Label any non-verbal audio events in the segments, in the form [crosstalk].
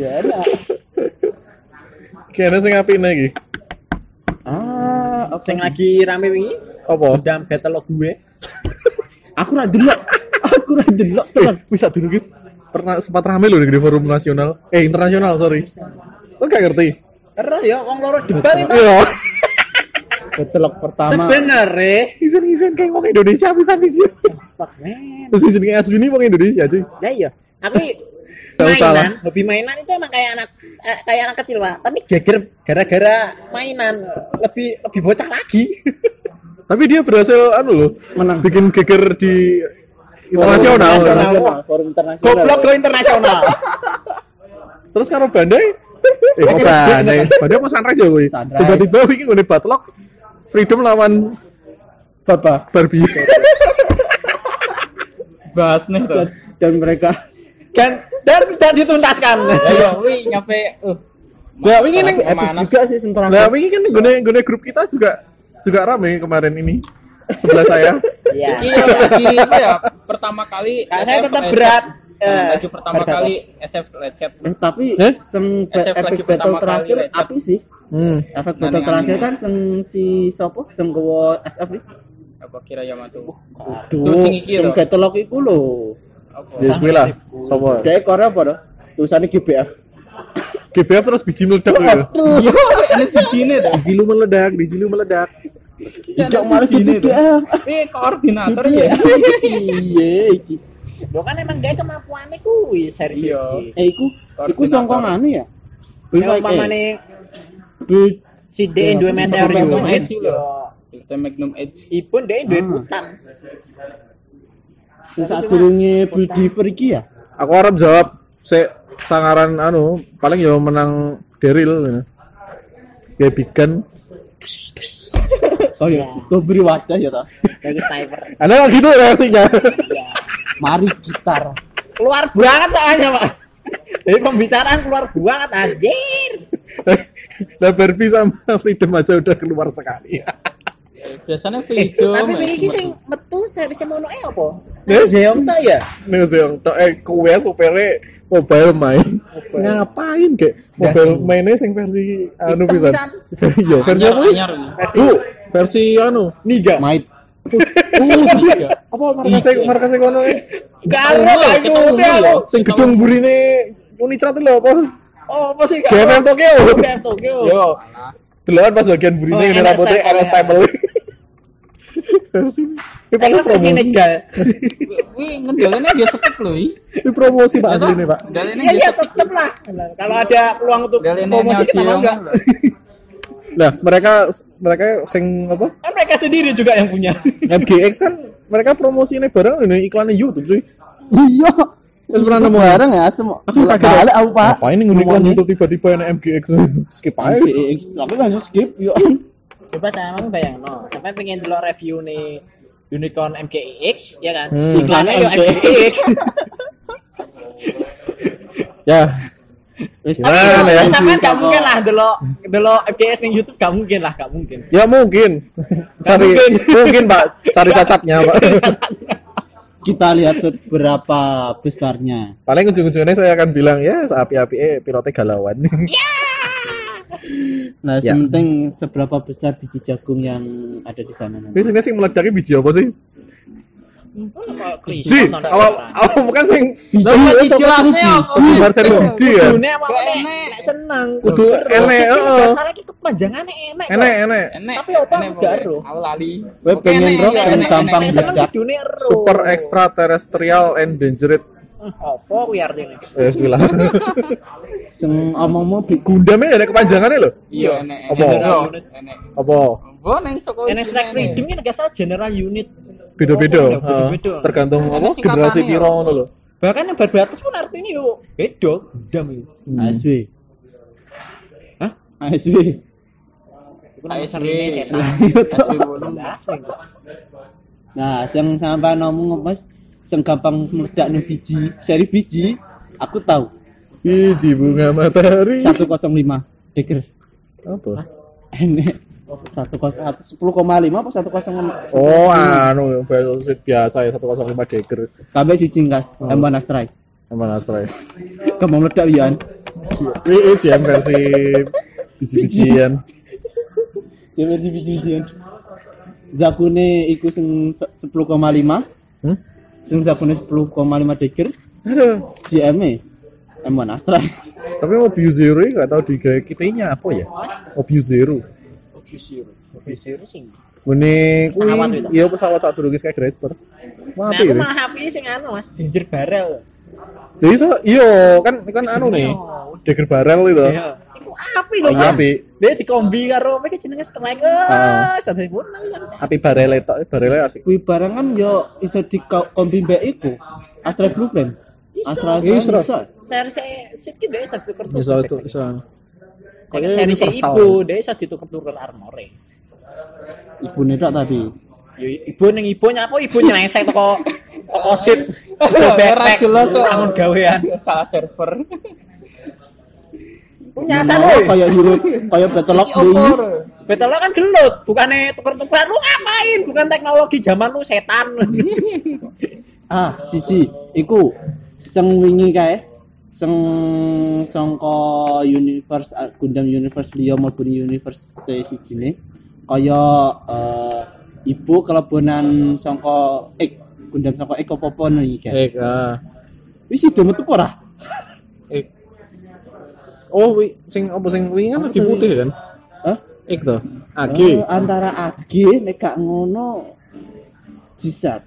Ya enak. Kayaknya sing apine iki. Ah, apa? Sing lagi rame wingi Apa? Dam battle of gue. [laughs] Aku ra delok. Aku ra delok tenan. Bisa dulu guys. Pernah sempat rame loh di forum nasional. Eh internasional sorry. Lo gak ngerti? Karena ya wong loro debat itu. Iya. [laughs] Betelok pertama. Sebenarnya Isen-isen kayak wong Indonesia bisa sih. fuck man. Terus jenenge asli ini wong Indonesia cuy. Nah iya, aku Mainan, hobi mainan itu emang kayak anak eh, kayak anak kecil pak. Tapi geger gara-gara mainan lebih lebih bocah lagi. [laughs] Tapi dia berhasil anu loh, Menang. bikin geger di internasional. Internasional, forum internasional. Goblok go internasional. Terus karo Bandai Eh, kok Bandai? Bandai apa Sunrise ya? Sunrise. Tiba-tiba wingi ngene Batlok Freedom lawan Bapak. Barbie. bahas nih dan mereka kan dan tidak dituntaskan. ayo wi nyampe uh Lah wingi ning juga sih sentra. Lah wingi kan gone gone grup kita juga juga rame kemarin ini. Sebelah saya. Iya. iya itu ya pertama kali Nah, saya tetap berat. Nah, Eh, lagi pertama kali SF lecet Eh, tapi Eh? SF epic battle terakhir api sih. Hmm. Efek Nah, battle terakhir kan sem si sopo sem gowo SF nih. apa kira Yamato Duh, sing iki lho. battle lock iku lho. Apa Ya kuwi lah. Sopo? Dek ekore apa to? Tulisannya GBF. GBF terus biji meledak gitu. iya ini begini tuh Biji lu meledak, biji lu meledak. Tidak malah di GBF. eh koordinator ya Iya, iki. Lo kan emang dia kemampuannya kuwi serius Iya. sih. Eh, iku iku songkong anu ya. Fight, eh. Build si D dua Edge yo Magnum Edge ipun dia duit hutan. Sing sadurunge build diver iki ya. Aku harap jawab se sangaran anu paling ya menang Daryl gitu. Ya bigan. Oh iya, gue beri wajah ya toh. Dari sniper. Ada nggak gitu reaksinya? Mari gitar. Keluar banget soalnya, Pak. Dari pembicaraan keluar banget anjir. Nah Barbie sama Freedom aja udah keluar sekali. biasanya Eh, video tapi Mas. ini sing metu seriesnya mono eh apa? Eh? Zeong ta ya? Nih seong tok eh kue supere mobile main. Ngapain kayak mobile mainnya sing versi anu Hitam bisa. pisan. [laughs] Iya, versi apa? Bu, versi anu. Niga. Might. Uh, juga. Apa markase markase kono eh? Karo kayu aku. Sing gedung burine Unicrat lho apa? Oh, apa sih GFF Tokyo. GFF Tokyo. Yo. Deloan pas bagian burine Oh, ini rambutnya stable, RS ya. paling promosi. negal. Wih, ngendalanya dia skip loh, i. Ini promosi Pak asli ini Pak. Iya, dia iya tetep lah. Kalau ada peluang untuk promosi kita mau enggak? Nah, mereka mereka sing apa? Kan mereka sendiri juga yang punya. MGX kan mereka promosi ini barang ini iklannya YouTube cuy. Iya. Terus pernah nemu bareng ya semua. Aku kaget. Balik aku Pak. Apa ini ngundang iklan YouTube tiba-tiba yang MGX [laughs] skip aja. GX. Aku langsung skip yuk. [laughs] Coba saya mau bayang no. Sampai pengen dulu review nih Unicorn MKX ya kan? Hmm. Iklannya yo MKX. [laughs] Ya, Wis. Gimana ya? Sampai gak mungkin lah dulu dulu MKX nih YouTube gak mungkin lah, gak mungkin. ya mungkin. Cari mungkin. mungkin Pak, cari cacatnya Pak. [laughs] Kita lihat seberapa besarnya. Paling ujung-ujungnya saya akan bilang ya api-api eh pilotnya galauan. Nah, Ya. sementing seberapa besar biji jagung yang ada di sana nanti. Biasanya sih meledaknya biji apa sih? Si, awal awal bukan sing Biji Lah, ya, biji. apa? Biji Marcel biji ya. Kudune apa Kok nek seneng. Kudu enek, heeh. Dasarnya ki kepanjangannya enek. Enek enek. Tapi apa enek aku gak pokoknya. ero. Aku lali. Gue Oke, pengen rock yang enek, gampang meledak. Super extraterrestrial endangered. Apa kuwi artinya? Eh, bilang. Sing omong-omong bi- Gundamnya ada kepanjangannya loh. Iya, enek. Apa? General Unit. Enek. Apa? Gua neng soko. Enek strike freedom ini gak salah general unit. Beda-beda. Oh, beda-beda. Tergantung apa generasi piro ngono lho. Bahkan yang berbatas pun artinya yo beda, gundam itu. ASW. Hah? ASW. Nama ASW. setan. [laughs] Nah, yang sampai ngomong mas, yang gampang meledak nih biji, seri biji, aku tahu. Biji bunga matahari. 105 deger. Apa? Enek. Satu satu sepuluh koma lima apa satu kosong Oh, anu biasa ya 105 deger. sampai si cingkas Oh. emban astray Emang astray. gampang meledak Wian Wih, JM versi biji-bijian. Dia versi biji-bijian. Zakune iku sing se- 10,5. Hmm? Sing Zakune 10,5 deger. Aduh. GM -e. M1 Astra. Tapi Obview Zero nggak tahu di gaya kitanya apa ya? Obview Zero. Oke zero. Oke zero sing. Ini kuwi iya pesawat saat dulu kayak Grasper. Nah, aku ya. mah HP sing anu Mas, danger barrel. Jadi so, iya kan kan anu nih. Dagger barrel itu. Iya. Iku api lho, Oh, Mas. api. Dia dikombi karo iki jenenge strike. Ah. Ah, sadar pun kan. Api barel itu, barel asik. Kuwi barang kan yo iso di kombi mbek iku. Astra Blueprint. Astra Astra Iso. iso. Seri sit ki dia satu tuker Bisa itu bisa. Kayak Kayaknya seri si universal. ibu, dia iso dituker-tuker armore. Ibune tok tapi. Yo ibu ning ibu nyapa ibu nyelengsek toko toko sit. [laughs] Ora jelas kok. bangun gawean. Salah server. Punya sana. kayak hero kayak [laughs] Battle of Iki Day. opor. Betul lo kan gelut, bukannya tuker-tukeran lu ngapain? Bukan teknologi zaman lu setan. [laughs] Ah, siji iku sing wingi kae sing sangka universe ah, Gundam universe liya maupun universe sijine kaya eh, ibu kelebonan sangka ek Gundam sangka ek apa-apa iki kae. Eh, ah. Wis ido metu ora? Oh, wi, sing apa sing wingi kan lagi putih kan? Hah? Ik to. Agi. antara AG nek gak ngono Jisat.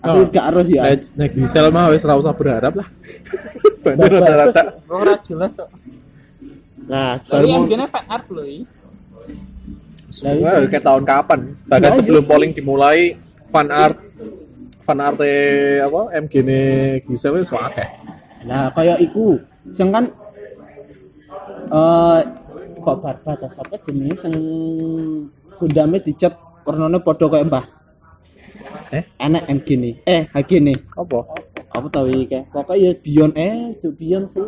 Aku Oh. gak harus ya. Nek nek diesel mah wis ora usah berharap lah. Bandar rata-rata. Ora jelas kok. Nah, baru yang mau- gini fan art loh. i. Wah, kayak tahun kapan? Bahkan Nah, sebelum iya. polling dimulai, fan art fan art apa MG ne Gisel wis akeh. Nah, kayak iku sing kan eh kok batas apa jenenge sing gundame dicat warnane padha kaya Mbah. Eh? Enak MG nih. Eh, HG nih. Apa? Apa tau iki? Pokoke ya Bion eh, cuk Bion sih.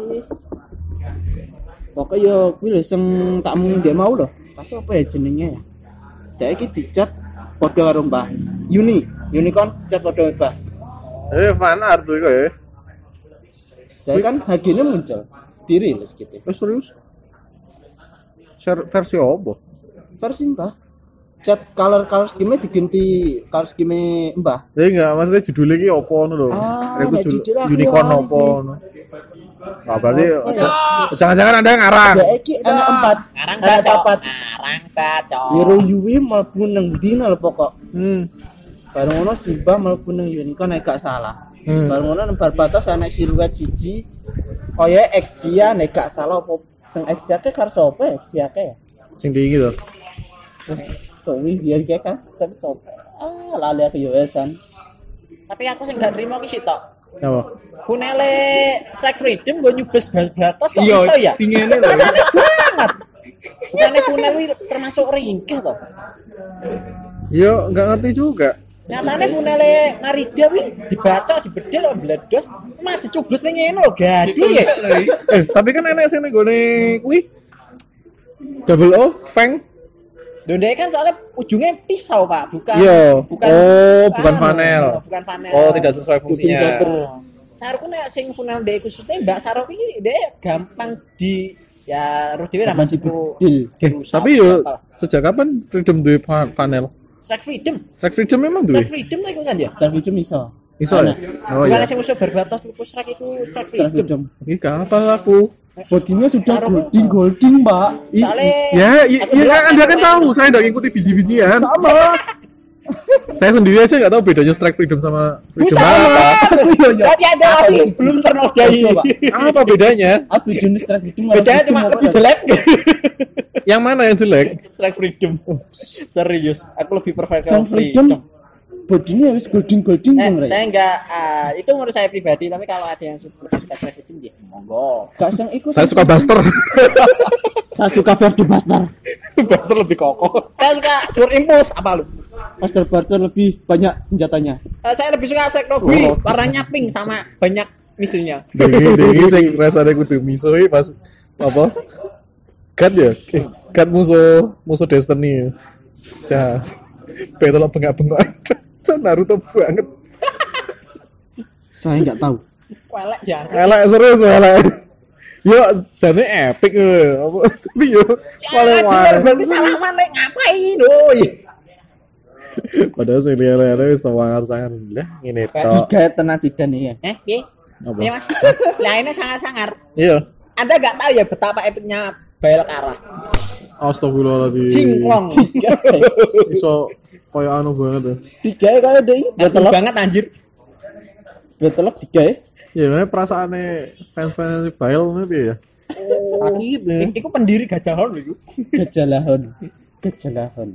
Pokoke ya kuwi lho sing tak mung ndek mau lho. Tapi apa ya jenenge ya? Dek iki dicat padha karo Mbah. Uni, Unicorn cat padha Mbah. Eh fan art tuh ya. Jadi kan HG-nya muncul. Dirilis gitu. Eh serius? Share versi apa? versi mbah cat color color scheme diganti color scheme mbah Ya enggak, maksudnya judulnya ki apa ngono lho. Ah, Iku nek judul judulnya aku unicorn sih. ngono. Nah, berarti jangan-jangan ada yang ngarang. ya iki anak empat Ngarang anak papat Ngarang bacok. Hero Yui mlebu nang dina lho pokok Hmm. bareng ngono Simba mlebu nang Unicorn nek gak salah Hmm. bareng ngono nang batas ana siluet siji kaya Exia nek gak salah apa sing Exia ke karo sapa ya Exia ke ya Sing di gitu. terus soalnya biar kayak kan tapi sapa ah lali aku yo esan Tapi aku sing gak terima ki sitok. Apa? Funele Strike Freedom gue nyubes batas kok Iya, iso ya? tingene lho. banget. Bukannya Funel ini termasuk ringkih toh. Yo enggak ngerti juga. Nyatane Funele Marida wi dibaca dibedel kok bledos mah dicubles ning ngene lho gaduh ya. eh, tapi kan enek sing nggone kuwi. Double O, Feng. Donde kan soalnya ujungnya pisau pak, bukan Iya. bukan Oh, bukan anu, panel. bukan panel. Oh, tidak sesuai fungsinya. Saruku nek sing funel dhek khususnya Mbak Sarok iki dhek gampang di ya maksudku dibedil. dirusak. Tapi yo Apa? sejak kapan Freedom duwe pa- panel? Strike Freedom. Strike Freedom memang Strike duwe. Freedom lah iku kan ya. Star Video iso Iso? Ana. Oh iya. sing musuh berbatas lupu strike itu Strike Freedom. Iki gak apa aku. bodinya sudah golding golding Soalnya Ya, iya, iya kan Anda kan tahu saya udah ngikuti biji-bijian. sama [laughs] Saya sendiri aja nggak tahu bedanya Strike Freedom sama Freedom Sama. apa. Tapi ada masih belum ternodai. Pak. Apa bedanya? apa jenis Video malah Bedanya Freedom cuma lebih jelek. Yang mana yang jelek? Strike Freedom. Serius, aku lebih prefer ke Sang Freedom bodinya wis golding golding Eh, dong saya enggak ah, itu menurut saya pribadi, tapi kalau ada yang suka Strike Freedom ya monggo. gak sang ikut [laughs] Saya suka Buster. saya suka Verdi Buster [laughs] Buster lebih kokoh. Saya suka Sword Impulse apa lu? Buster Buster lebih banyak senjatanya Eh, saya lebih suka Strike Rogue warnanya pink sama banyak misilnya. Dengi dengi sing rasane kudu miso iki pas apa? Gat ya? Eh, Gat musuh musuh Destiny. Jas. Betul bengak-bengok. [laughs] Cak Naruto banget. saya nggak tahu Welek ya. Elek serius elek. Yo jane epic lho. Apa [laughs] tapi yo paling wae. berarti salah mana ngapain doi. Padahal sing liya-liya wis sangar-sangar lah ngene tok. Tiga tenan sidan ya. Eh, piye? Apa? Iya mas. [laughs] Lainnya sangat-sangat. Iya. Anda nggak tahu ya betapa epicnya Bayelkara. Astagfirullahaladzim. Cingklong. [laughs] Iso koyo anu banget ya. Tiga ya kaya deh. Betul Betelok, banget anjir. betelok tiga ya. Ya mana perasaannya fans-fans Bail nanti ya. Sakit nih. Iku pendiri Gajah Hon lho iku. Kejalahon. Kejalahon.